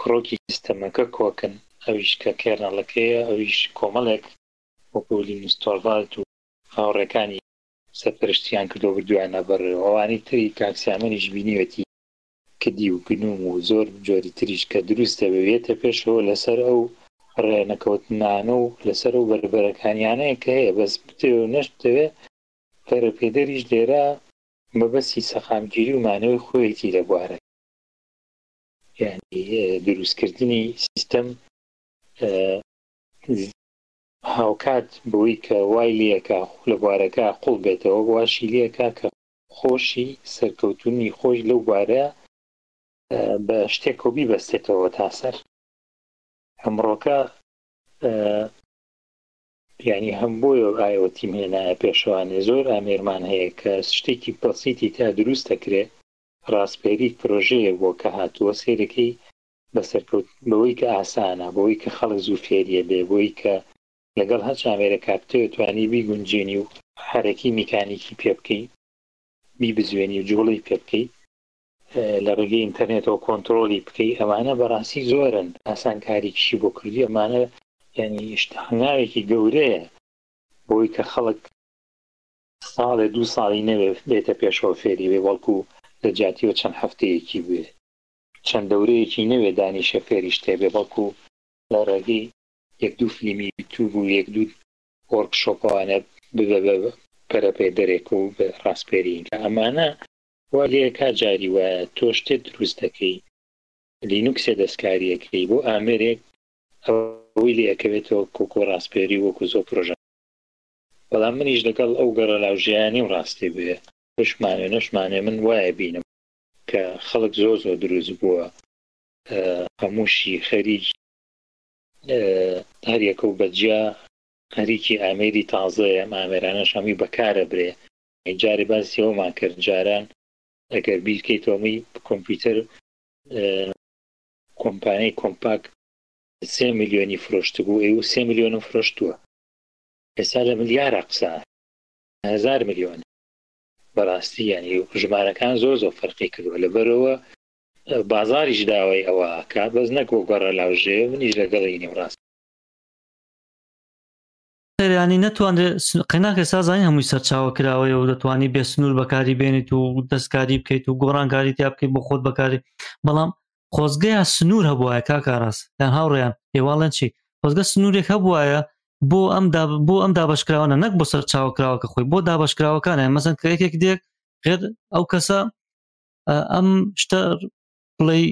کڕۆکی سیستەمەکە کۆکن، ئەویش کە کێرنەڵەکەیە، ئەویش کۆمەڵێک وەکو لینوس تۆرڤالد و هاوڕێکانی سەرپەرشتییان کردووە بردوویانە بەر و ئەوانەی تری کاک سیامەنیش بینیوێتی کدی و گنوم و زۆر جۆری تریش کە دروست دەبێ و یەتە پێشەوە لەسەر ئەو ڕێ نەکەوتنانە و لەسەر ئەو بەربەرەکانیانەیە کە هەیە بەس بتەوێ و نەشتەوێ پەرەپێدەریش لێرە مەبەستی سەقامگیری و مانەوەی خۆیەتی لە بوارەکە. یانی دروستکردنی سیستەم هاوکات بەوەی کە وای لەکە لە بوارەکە قوڵ بێتەوە واشی لەکە کە خۆشی سەرکەوتنی خۆش لەو بارە بە شتێک و بیبەستێتەوە تا سەر ئەمڕۆکە ینی هەم بۆی ئایەوە تیم هێنایە پێشوانێ زۆر ئامێرمان هەیە کە شتێکی پەسیتی تا دروست دەکرێت ڕاسپێری پرۆژەیەک بووە کە هاتووە سەیرەکەی بە سەرکەوت بەوەی کە ئاسانە، بەوەی کە خەڵک زوو فێری ئەبێ، بەوەی کە لەگەڵ هەرچ ئامێرەکا بتەوێ توانی بیگونجێنی و حەرەکی میکانیکی پێ بکەی، بیبزوێنی و جوڵەی پێ بکەی، لە ڕێگەی ئینتەرنێتەوە کۆنتڕۆڵی بکەی، ئەمانە بەڕاستی زۆرن، ئاسانکاریکیشی بۆ کردووی، ئەمانە یانی شت هەنگاوێکی گەورەیە بەوەی کە خەڵک. ساڵێ دوو ساڵی نەبێ بێتە پێشەوە فێری بێ بەڵکو لە جیاتیەوە چەند هەفتەیەکی بوێ چەند دەورەیەکی نەوێ دانیشێ فێری شتێ بێ بەڵکو لە ڕێگەی یەک دوو فلیمی یوتوب و یەک دوو وۆرک شۆپەوانە ببێ بە پەرەپێدەرێک و بە ڕاسپێرین کە ئەمانە وا لێ ئەکا جاری وایە تۆ شتێ دروست دەکەی لینوکسێ دەستکاریەکەی بۆ ئامێرێک ئەوەی لێ ئەکەوێتەوە کۆکۆ ڕاسپێری وەکو زۆر پرۆژە بەڵام منیش لەگەڵ ئەو گەڕەلاوژێیە نیم ڕاستی بوێ بشمانێ نەشمانێ من وایە بینم کە خەڵک زۆر زۆر دروست بووە هەمووشی خەریک هەریەکە و بەجیا خەریکی ئامێری تازەیە ئەم ئامێرانەش هەمی بەکارە برێ جارێ باسی ئەومان کرد جاران ئەگەر بیرکەیتەوەمی کۆمپیوتەر کۆمپانیای کۆمپاک سێ میلیۆنی فرۆشت بوو ئێ و سێ میلیۆنم فرۆشتووە ئێستا لە ملیارە قسە ئەکەن لە هەزار ملیۆنە بەڕاستی یانی ژمارەکان زۆر زۆر فەرقی کردوە لەبەرەوە بازاریش داوای ئەوە ئاکا بەس نەکۆ گەڕە لاوژێ منیش لەگەڵی نیم ڕاست ینی نەتوانرێ قەناکە سازانی هەمووی سەرچاوە کراوەیە و دەتوانانی بێ سنوور بەکاری بێنیت و دەستکاری بکەیت و گۆڕانکاری تیا بکەیت بۆ خۆت بەکاری بەڵام خۆزگەیە سنوور هەبوایە کاک ئاراس یان هاوڕێیان هێواڵێن چی خۆزگە سنوورێک هەبوایە بۆ ئەم بۆ ئەم دابشکراوانە نەک بۆ سەر چاوکراوەکە خۆی بۆ دابشکراوەکانە مەسەن کە یەکێک دێک غێر ئەو کەسە ئەم شتە بڵی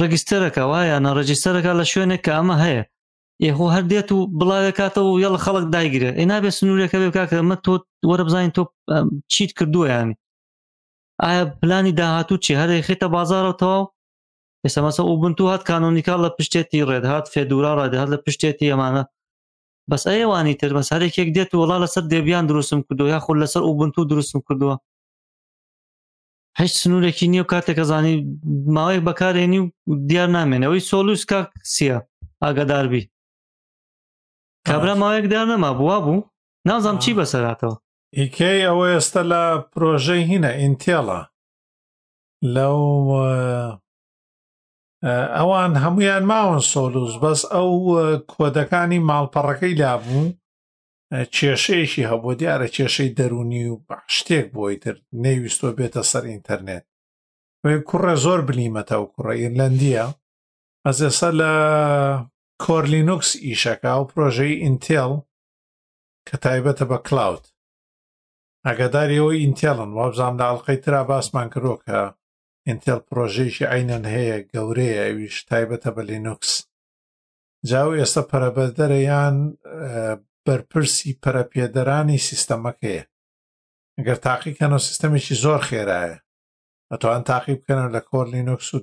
ڕێگیستەرەکە وایە ناڕێجیستەرەکە لە شوێنێک کە ئەمە هەیە یخۆ هەر دێت و بڵاوێ کاتەوە یەڵ خەڵک دایگرێ ئێ نابێ سنوورەکە بێ کاکەمە تۆ وەرە بزانین تۆ چیت کردووە ینی ئایا پلانی داهاتوو چی هەرێ خێتە بازارەوە تەواو ئێستا مەسە ئوبنتو هات کانۆنیکا لە پشتێتی ڕێت هات فێدورا ڕێت هات لە پشتێتی ئەمانە بەس ئەیوانی تر بەس هەرێکێک دێت وڵا لەسەر دێبیان دروستم کردو یا خۆ لەسەر ئوبنتو دروستم کردووە هیچ سنوورێکی نییە و کاتێکە زانی ماوەیەک بەکارێنی و دیار نامێنەوەی سۆلوس کاک سیە ئاگاداربی کابرا ماوەیەک دار نەما بووە بوو نازانم چی بەسەراتەوە ئیکەی ئەوە ئێستا لە پرۆژەی هینە ئینتێڵە لەو ئەوان هەمویان ماون سۆلوس بەس ئەو کۆدەکانی ماڵپەڕەکەی لابوو کێشەیەکی هەبوو دیارە کێشەی دەرونی و شتێک بۆی تر نەیویستۆ بێتە سەر ئینتەرنێت کوڕە زۆر بلیمەتە و کوڕە ئیرلندیە ئەزێسە لە کۆرلینوکس ئیشەکە و پرۆژەی ئینتێڵ کە تایبەتە بە کلاود ئاگاداری ئەوەی ئینتێڵن وابزانم لە ئەڵلقەی ترا باسمان کردوە کە ئینتێڵ پرۆژەیەکی عینەن هەیە گەورەیە ئەویش تایبەتە بە لینوکس جاو ئێستا پەرەبەردەرە یان بەرپرسی پەرەپێدەرانی سیستەمەکەیە گەر تاقیکەنەوە سیستەمێکی زۆر خێرایە ئەتوان تاقی بکەنەوە لە کۆر لینوکس و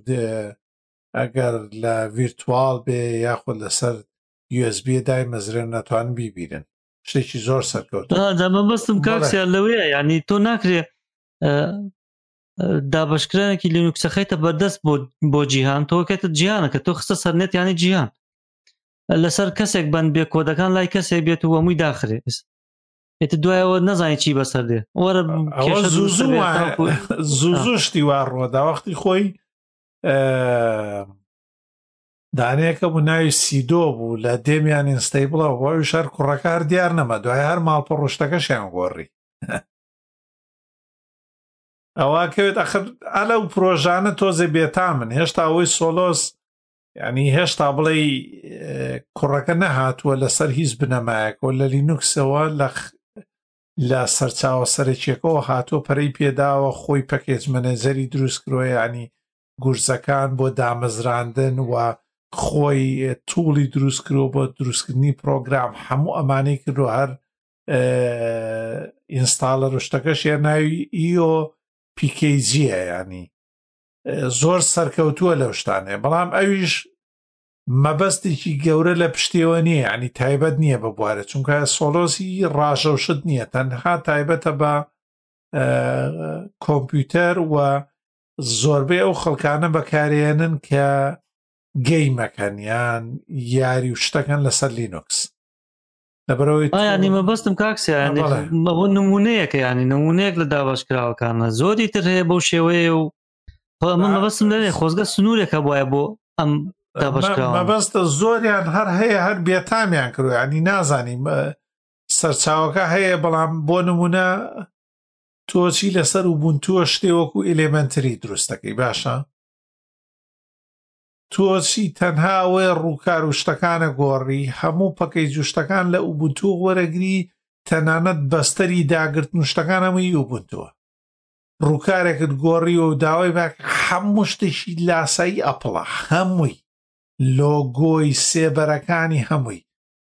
ئەگەر لە ڤیرتوال بێ یاخود لەسەر usb ە دایمەزرێن نەتوانن بیبینن شتێکی زۆر سەرکەوت مەبەستم کاکسیان لەوەیە ینی تۆ ناکرێ دابشکرانێکی لینوکسەخەیتە بەردەست بۆ بۆ جیهان تۆکێتە جیانەکە تۆ خستە سەرنێت ینی جیهان لەسەر کەسێک بند بێ کۆدەکان لای کەسێک بێت و هەمووی داخرێ ئێت دوایەوە نەزانانی چی بەسەر دێ وەرە زوو شتی وا ڕۆداوەختی خۆی دانەیەکە بوو ناوی سیدۆ بوو لە دێمیان ئینستەی بڵە هۆی شەر کوڕەکە هەر دیار نەمە دوای هەر ماڵپە ڕشتەکەشیان گۆڕی ئەوواکەوێت ئەخر ئەلە و پرۆژانە تۆزێ بێتا من هێشتا ئەوەی سۆلۆس ینی هێشتا بڵێ کوڕەکە نەهاتووە لەسەر هیچ بنەمایەکەوە لە لینوکسەوە لە لە سەرچاوە سەرەکیەکەەوە هاتۆ پەرەی پێداوە خۆی پەکێج منێجەری دروست کرۆیانی گورزەکان بۆ دامەزراندن و خۆی توڵی دروست کرۆ بۆ دروستکردنی پرۆگرام هەموو ئەمانەی کردو هەر ئینستاالە ڕشتەکەشێ ناوی ئیۆ پیکەیجیە ینی زۆر سەرکەوتووە لەو شتانێ بەڵام ئەویش مەبەستێکی گەورە لە پشتێوە نییە ینی تایبەت نییە بە بوارە چونکە سۆلۆسی ڕاژەوشت نییە تەنها تایبەتە بە کۆمپیوتەر و زۆربەی ئەو خەڵکانە بەکارێنن کە گەیمەکەن یان یاری و شتەکەن لەسەر لینوکس لەبەرەوەی ینی مەبەستم کاکسیانی بەبوو نمونەیەکە ینی نمونەیەک لە دابش کراوەکانە زۆری تر هەیە بەو شێوەیە و من مەبەستم لەێ خۆزگە سنوورێکە بواە بۆ ئەم مەبەستە زۆریان هەر هەیە هەر بێتامیان کرویانی نازانیم سەرچاوەکە هەیە بەڵام بۆ نمونە تۆ چی لەسەر وبونتووە شتێ وەکو ئیلێمەنتری دروستەکەی باشە تۆ چی تەنها ئەوەیە ڕووکار و شتەکانە گۆڕی هەموو پەکەی جوشتەکان لە ئوبونتو وەرەگری تەنانەت بەستەری داگرت و شتەکان هەمووی ئوبونتووە ڕووکارێکت گۆڕیوە و داوای باک هەموو شتێکی لاسایی ئەپڵە هەمووی لۆگۆی سێبەرەکانی هەمووی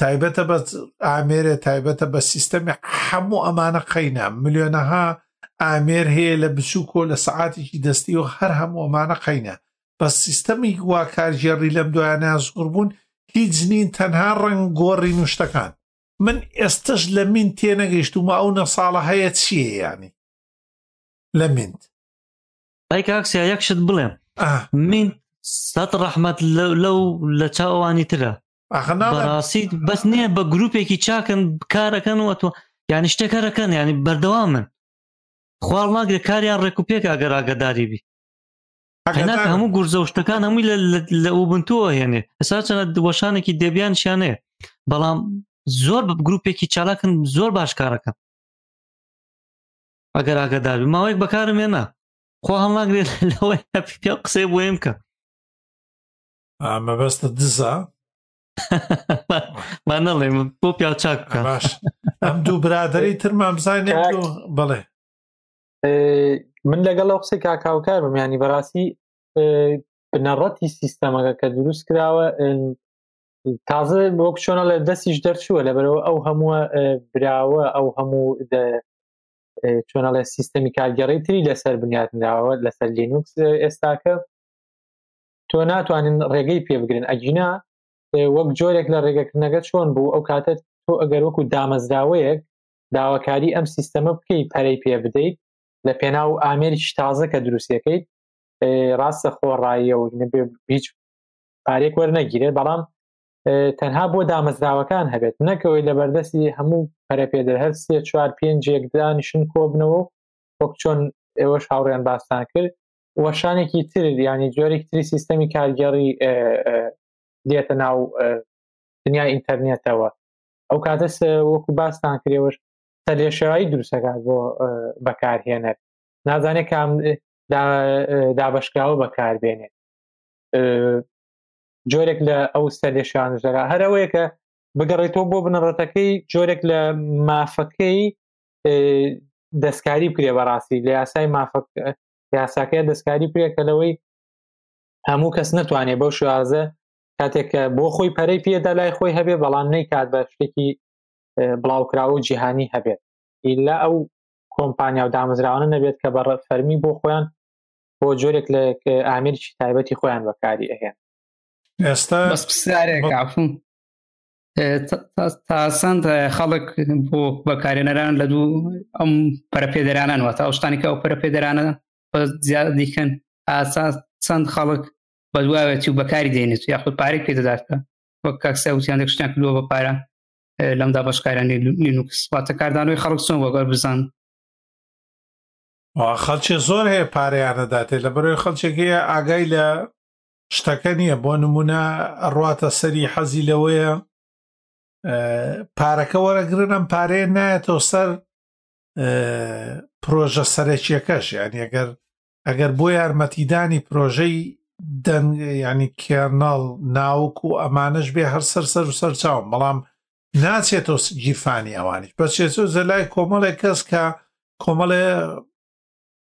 تایبەتە بە ئامێرێ تایبەتە بە سیستەمی هەموو ئەمانە قەینا ملیۆنەها ئامێر هەیە لە بچووکۆ لە سعاتێکی دەستی و هەر هەموو ئەمانە قەینا بە سیستەمی وا کارگێڕی لەم دوایانە زۆر بوون هیچ نین تەنها ڕنگ گۆڕی نوشتەکان من ئێستش لە من تێنەگەیشتومە ئەو نە ساڵە هەیە چیە ینی لە منت ئەی کاکسیا یەکشت بڵێم من سەد ڕەحمەت لەو لە چاوانی ترە بەڕاستی بەس نییە بە گرروپێکی چاکن کارەکەن و تۆ یانی شتەکەرەکەن ینی بەردەوا من خوارد ناگرێت کاریان ڕێک و پێک ئەگەر ئاگداری بی هەموو گورزە و شتەکان هەمووی لە ئوبنتووە هێنێ ئەسا چەنە دووەشانێکی دەبیان شانەیە بەڵام زۆر بە گرروپێکی چالاکن زۆر باش کارەکەن ئەگەر ئاگداری ماوەیەک بەکارم هێنا خۆ هەڵناگرێت لەوەی قسەی بۆیم کە مەبەستە دزە من نەڵێ بۆ پیا چاک باش ئەم دوو برادری ترمان بزانێ بڵێ من لەگەڵ ئەو قسەی کاکاوکار بم ینی بەڕاستی بنەڕەتی سیستەمەکە کە دروست کراوە تازە وەک چۆنە لە دەستیش دەرچووە لەبەرەوە ئەو هەمووە براوە ئەو هەموو چۆنەڵێ سیستەمی کارگەڕی تری لەسەر بنیاتنراوە لەسەر لینوکس ئێستاکە تۆ ناتوانن ڕێگەی پێ بگرن ئەگینا وەک جۆرێک لە ڕێگەکردنەگە چۆن بوو ئەو کاتە تۆ ئەگەر وەکو دامەزراوەیەک داواکاری ئەم سیستەمە بکەی پەرەی پێ بدەیت لە پێناو ئامێریش تازە کە دروستەکەیت ڕاستە خۆڕاییە و نەبێ هیچ پارێک وەرنەگیرێت بەڵام تەنها بۆ دامەزراوەکان هەبێت نەکەوەی لە بەردەستی هەموو پەرەپێدر هەر سێ چوار پێنجێکدانیشن کۆبنەوە وەک چۆن ئێوەش هاوڕێن باستان کرد وەشانێکی تر ینی جۆرێک تری سیستەمی کارگەڕی دێتە ناو دنیای ئینتەرنێتەوە ئەو کاتە وەکو باستان کرێوەش سەرێشەوەی دروستەکات بۆ بەکارهێنەر نازانێت کام دابشکراوە بەکاربێنێت جۆرێک لە ئەو سەرێشان ژەرا هەرەوەیە کە بگەڕێتەوە بۆ بنەڕەتەکەی جۆرێک لە مافەکەی دەستکاری بکرێ بەڕاستی لە یاسای مافەکە یاساکەیە دەستکاری پێکە لەوەی هەموو کەس نتوانێت بەو شوازە کاتێک کە بۆ خۆی پەرەی پێدا لای خۆی هەبێ بەڵام نەی کات بە شتێکی بڵاوکراوە و جیهانی هەبێت ئیلا ئەو کۆمپانیا و دامەزراوانە نەبێت کە بە فەرمی بۆ خۆیان بۆ جۆرێک لە ئامرکی تایبەتی خۆیان بەکاری ئەهێن ئێستا بەس پرسیارێک کافم تاسەند خەڵک بۆ بەکارێنەران لە دوو ئەم پەرپێدەرانان وە تا شتانی کە ئەو پەرپێدەرانە زیاد دیکەن ئاسا چەند خەڵک بەدواوێتی و بەکاری دێنێت یاخود پارێک پێ دەداتە وەک کاکسیا وتیان دەشتیان کردووە بە پارە لەمدا بەشکارانی لینوکس واتە کاردانەوەی خەڵک چۆن وەگەر بزان خەڵکی زۆر هەیە پارەیانەداتێ لە بەرەوەی خەڵکێک هەیە ئاگای لە شتەکە نییە بۆ نمونە ئەڕاتە سەری حەزی لەوەیە پارەکە وەرەگرن ئەم پارەیە نایەتەوە سەر پرۆژە سەرەکیەکەش یان ئەگەر ئەگەر بۆ یارمەتیدانی پرۆژەی دەنگ ینی کێرناڵ ناوک و ئەمانەش بێ هەر سەر سەر و سەرچاوم بەڵام ناچێتەوە گیرفانی ئەوانیش بەچێتەوە زەلای کۆمەڵێک کەس کە کۆمەڵێ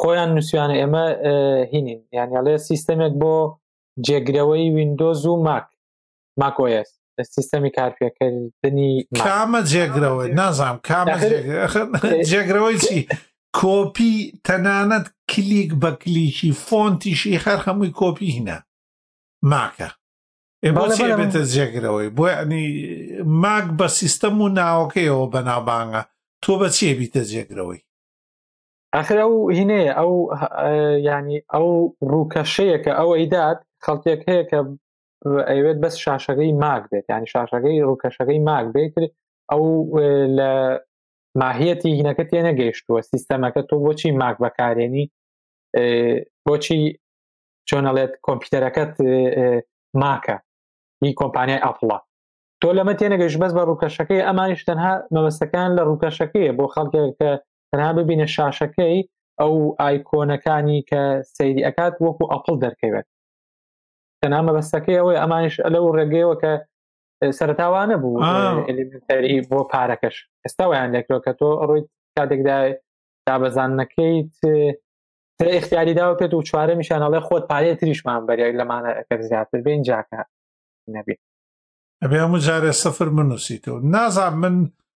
خۆیان نووسیانە ئێمە هینین یان یاڵێ سیستەمێک بۆ جێگرەوەی وینندۆز و ماک ماکۆس سیستەمی کارپێکردنی کامە جێگرەوە نازام کامە جێگرەوەی چی کۆپی تەنانەت کلیک بە کلیکی فۆنتیشی هەر هەمووی کۆپی هینە ماکە بێتە جێگرەوەی بۆ ینی ماک بە سیستەم و ناوەکەیەوە بەنابانگە تۆ بە چێ بیتە جێگرەوەی ئاخر ئەو هینەیە ئەو ینی ئەو ڕووکەشەیە کە ئەو ئەیدات خەڵکێک هەیە کە ئەوێت بەس شاشەکەی ماک بێت ینی شاشەکەی ڕووکەشەکەی ماک بێت ئەو لە ماهیەتی هینەکە تێ نەگەیشتووە سیستەمەکە تۆ بۆچی ماک بەکارێنی بۆچی چۆنەڵێت کۆمپیوتەرەکەت ماکە هی کۆمپانیای ئەفڵە تۆ لەمە تێنەگەش بەس بە ڕووکەشەکەی ئەمانیش تەنها مەبەستەکان لە ڕووکەشەکەیە بۆ خەڵکێک کە تەنها ببینە شاشەکەی ئەو ئایکۆنەکانی کە سەیری ئەکات وەکو ئەپل دەرکەوێت تەنها مەبەستەکەی ئەوەی ئەمانش لەو ڕێگەیەوە کە سەرتاوانە بوو ئەلیمنتەری بۆ پارەکەش ئێستاوەیان لەکرۆ کە تۆ ڕووی کاتێکدا دابەزانەکەیت اختیاری داوە پێت و چوارە میشانەڵێ خۆت پارەیە تریشمان بەریای لەمانە ئەکەر زیاتر بین جاکە نەبێت ئەبێ هەموو جارێ سەفر منوسیتەوە نازان من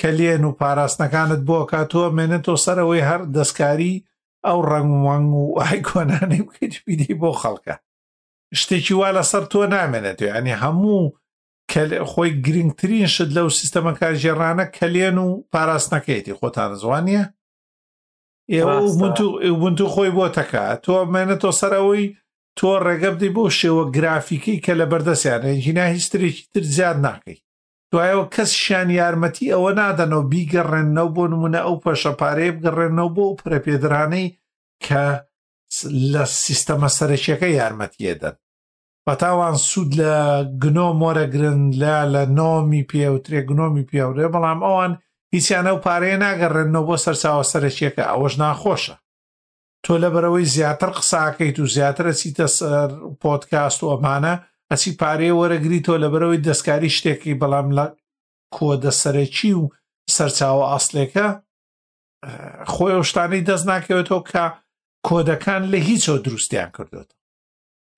کەلێن و پاراستنەکانت بۆ کاتووە مێنن تۆ سەر ئەوەی هەر دەستکاری ئەو ڕەنگوەنگ و ئایکۆنانەی بکەیت بیدەی بۆ خەڵکە شتێکی وا لەسەر تۆ نامێنێت ینی هەموو خۆی گرنگترین شت لەو سیستەمە کارژێڕانە کەلێن و پاراستنەکەیتی خۆتان زوانە ئێوەبنتو خۆی بۆ تەکە تۆ مێنە تۆ سەرەوەی تۆ ڕێگە بدەی بۆ شێوە گرافیکی کە لە بەردەستیانە ژینا هیچترێکی تر زیاد ناکەی دوایەوە کەسیشیان یارمەتی ئەوە نادەنەوە بیگەڕێننەوە بۆ نمونە ئەو پەشە پارەیە بگەڕێنەوە بۆ ئەو پرەپێدرانەی کە لە سیستەمە سەرەکیەکە یارمەتیەدەن بەتاوان سوود لە گنۆ مۆرەگرن لە لە نۆمی پێوترێ گنۆمی پێورێ بەڵام ئەوان هیچیانە و پارەیە ناگەڕێنەوە بۆ سەرچاوە سەرەکیەکە ئەوەش ناخۆشە تۆ لەبەرەوەی زیاتر قساکەیت و زیاتر ئەچیتە سەر پۆتکاست و ئەمانە ئەچی پارەیە وەرەگری تۆ لەبەرەوەی دەستکاری شتێکی بەڵام لە کۆدە سەرەکی و سەرچاوە ئاستلێکە خۆی ئەو شتانەی دەست ناکەوێتەوە کە کۆدەکان لە هیچەوە دروستیان کردوێت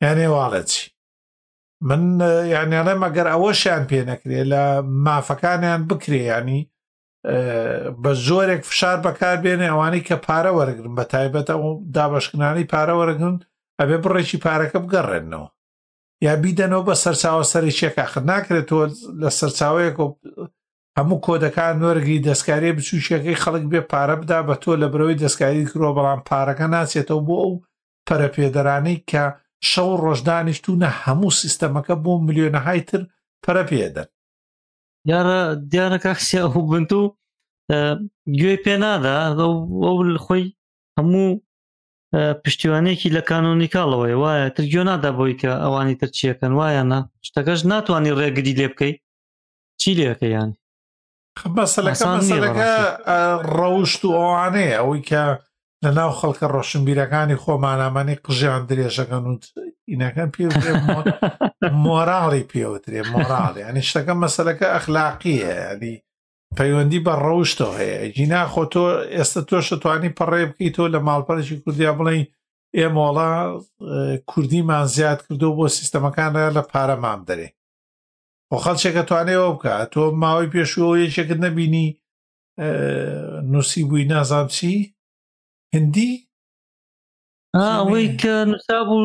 یانێ واڵەتی من یانیانە مەگەر ئەوەشیان پێ نەکرێ لە مافەکانیان بکرێ ینی بە زۆرێک فشار بەکار بێنێ ئەوانەی کە پارە وەرگن بە تایبەت ئەو دابشکنانی پارە وەرگن ئەبێ بڕێکی پارەکە بگەڕێنەوە یا بیدەنەوە بە سەرچاوە سەرێکیەکە خ ناکرێت تۆ لە سەرچاوەیەک هەموو کۆدەکان وەرگی دەستکاری بچووکیەکەی خەڵک بێ پارە بدا بە تۆ لە برەوەی دەستکاری کرۆ بەڵام پارەکە ناچێتەوە بۆ ئەو پەرەپێدەرانەی کە شەو ڕۆژدانیشتونە هەموو سیستەمەکە بۆ ملیۆنەهای تر پەرەپێدەن دیارە دیارە کاکسیا ئەو بنت و گوێ پێ نادا ئەو خۆی هەموو پشتیوانێکی لە کانۆنیکاڵەوەی وایە تر گوێ نادا بۆی کە ئەوانی تر چیەکەن وایەنە شتەکەش ناتوانانی ڕێگری لێ بکەیت چی لێەکە یانی بەسەلەکە مەسەلەکە ڕەوشت و ئەوانەیە ئەوەی کە لە ناو خەڵکە ڕۆشنبیرەکانی خۆمانامانی قژیان درێژەکەن و ئینەکەن پێ مۆراڵی پێوترێ مۆراڵ ینی شتەکە مەسلەکە ئەخلاقیە ینی پەیوەندی بە ڕەوشتەوە هەیە گینا خۆ تۆ ئێستا تۆ شتوانی پەڕێ بکەی تۆ لە ماڵپەرشی کوردیا بڵێ ئێمەڵا کوردیمان زیاد کردو بۆ سیستەمەکان را لە پارەمان دەرێ خۆ خەڵچێکە توانێەوە بکە تۆ ماوەی پێشوەوە یەکێکت نەبینی نووسی بووی نازان چی هندی ئەوەی کە نووسا بوو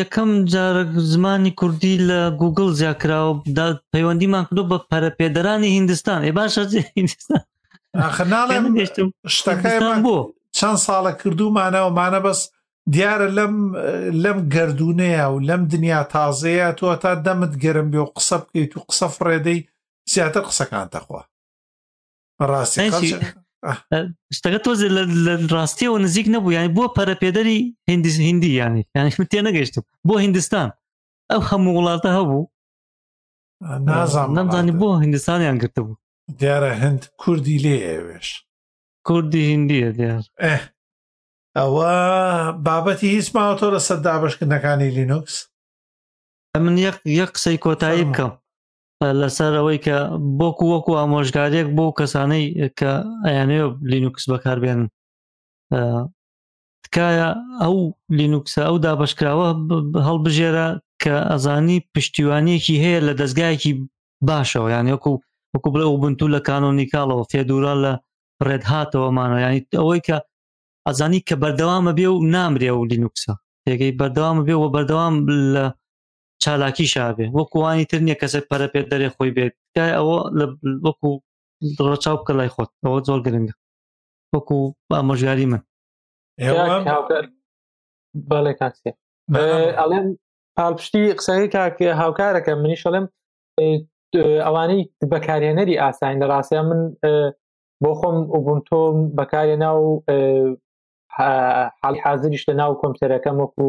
یەکەم جارە زمانی کوردی لە گوگل زیاکراوە پەیوەندیمان کردو بە پەرەپێدەرانی هندستان ێ باشە هندستان ناڵێم شتەکە بۆ چەند ساڵە کردومانەوەمانە بەس دیارە لەم لەم گردردونەیە و لەم دنیا تازەیە تۆ تا دەمت گەرم بێ و قسە بکەیت و قسە فڕێدەی زیاتر قسەکان تەخوا شتەکە تۆزێ لە ڕاستیەوە نزیک نەبوو یانی بۆ پەرەپێدەری هندی هندی یانی یانی من تێ نەگەشتم بۆ هندستان ئەو هەموو وڵاتە هەبوو نازانانی بۆ هندستانیان گرتە بوو دیارە هەند کوردی لێ ئەوێش کوردی هندیە دیار ئەوە بابەتی هیچ ماوەتۆ لە سەر دابشکردنەکانی لینوکس ئەمن یەک یەک قسەی کۆتایی بکەم لەسەر ئەوەی کە بۆکو وەکو ئامۆژگارێک بۆ کەسانەی کە ئەیانەیە لینوکس بەکاربێنن تکایە ئەو لینوکسە ئەو دابشکراوە هەڵبژێرە کە ئەزانی پشتیوانیەکی هەیە لە دەستگایەکی باشەوە یان وەکو وەکو بڵێ ئەو بنتو لە کانۆنیکاڵەوە فێدورا لە ڕێت هاتەوەمانە ینی ئەوەی کە ئەزانی کە بەردەوامە بێ و نامرێ و لینوکسە پێگەی بەردەوام بێ و بەردەوام لە چالاکی شابێ وەکوانی تر نیە کەسێک پەرە پێ دەرێ خۆی بێت تکای ئەوە وەکو ڕەچاو بکە لای خۆت ئەوە زۆر گرنگە وەکو ئامۆژگاری من بەڵێ کاکسێ ئەڵێم پاڵپشتی قسەکەی کاک هاوکارەکە منیش ئەڵێم ئەوانەی بەکارهێنەری ئاساین لە ڕاستە من بۆ خۆم ئۆبنتۆم بەکارێ ناو حاڵی حاضریش لە ناو کۆمپیوتەرەکەم وەکو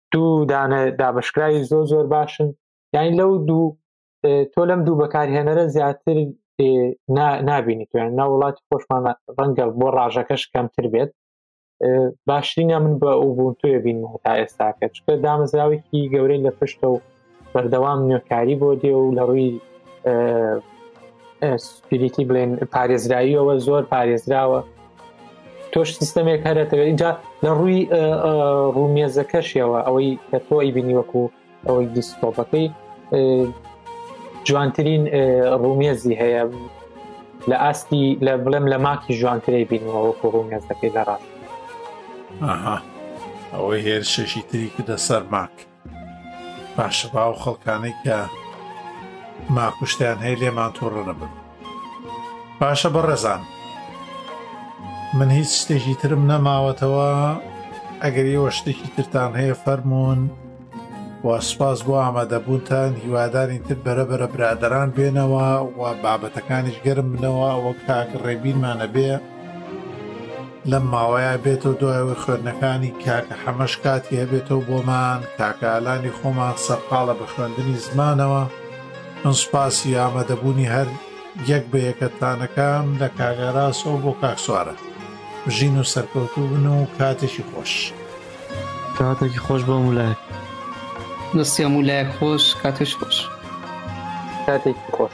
دوو دانە دابشکراوی زۆر زۆر باشن یاین لەو دوو تۆ لەم دوو بەکارهێنەرە زیاتر نابینی توێن ناو وڵاتی خۆشمان ڕەنگە بۆ ڕژەکەش کەمتر بێت باشترینە من بە ئوبوونتوێ بینمەوە تا ئێستاکە چکە دامەزراوێکی گەورەی لە پشتە و بەردەوام نوێکاری بۆ دێ و لە ڕووی سپیریتی بڵێن پارێزراویەوە زۆر پارێزراوە تۆش سیستمێک هەرەتەوە اینجا لە ڕووی ڕوومێزەکەشیەوە ئەوەی کە تۆی بینی وەکو ئەوەی دیستۆپەکەی جوانترین ڕومێزی هەیە لە ئاستی لە بڵێم لە ماکی جوانترەی بینەوە وەکو ڕومێزەکەی لە ڕاست ئەوەی هێرشەشی تری کردە سەر ماک باشە باو خەڵکانەی کە ماکوشتیان هەیە لێمان تۆڕە نەبن باشە بەڕێزان من هیچ شتێکی ترم نەماوەتەوە ئەگەر ئێوە شتێکی ترتان هەیە فەرمونون و سپاس بۆ ئامادەبوونتان هیوادارین تر بەرەبەرە برادران بێنەوە و بابەتەکانیش گەرم بنەوە وەک تاک ڕێبینمانە بێ لەم ماوەیە بێتەوە دوای ئەوەی خوێندنەکانی کاکە حەمەش کاتی هەبێتەوە بۆمان کاکە ئالانی خۆمان سەرقاڵە بە خوێندنی زمانەوە من سوپاسی ئامادەبوونی هەر یەک بە یەکەتانەکەم لە کاگەراسەوە بۆ کاکسوارە ژین و سەرکەوتوو بن و کاتێکی خۆش کاتێکی خۆش بۆ مولایە دەستیان مولایە خۆش کاتێش خۆش کاتێکی خۆش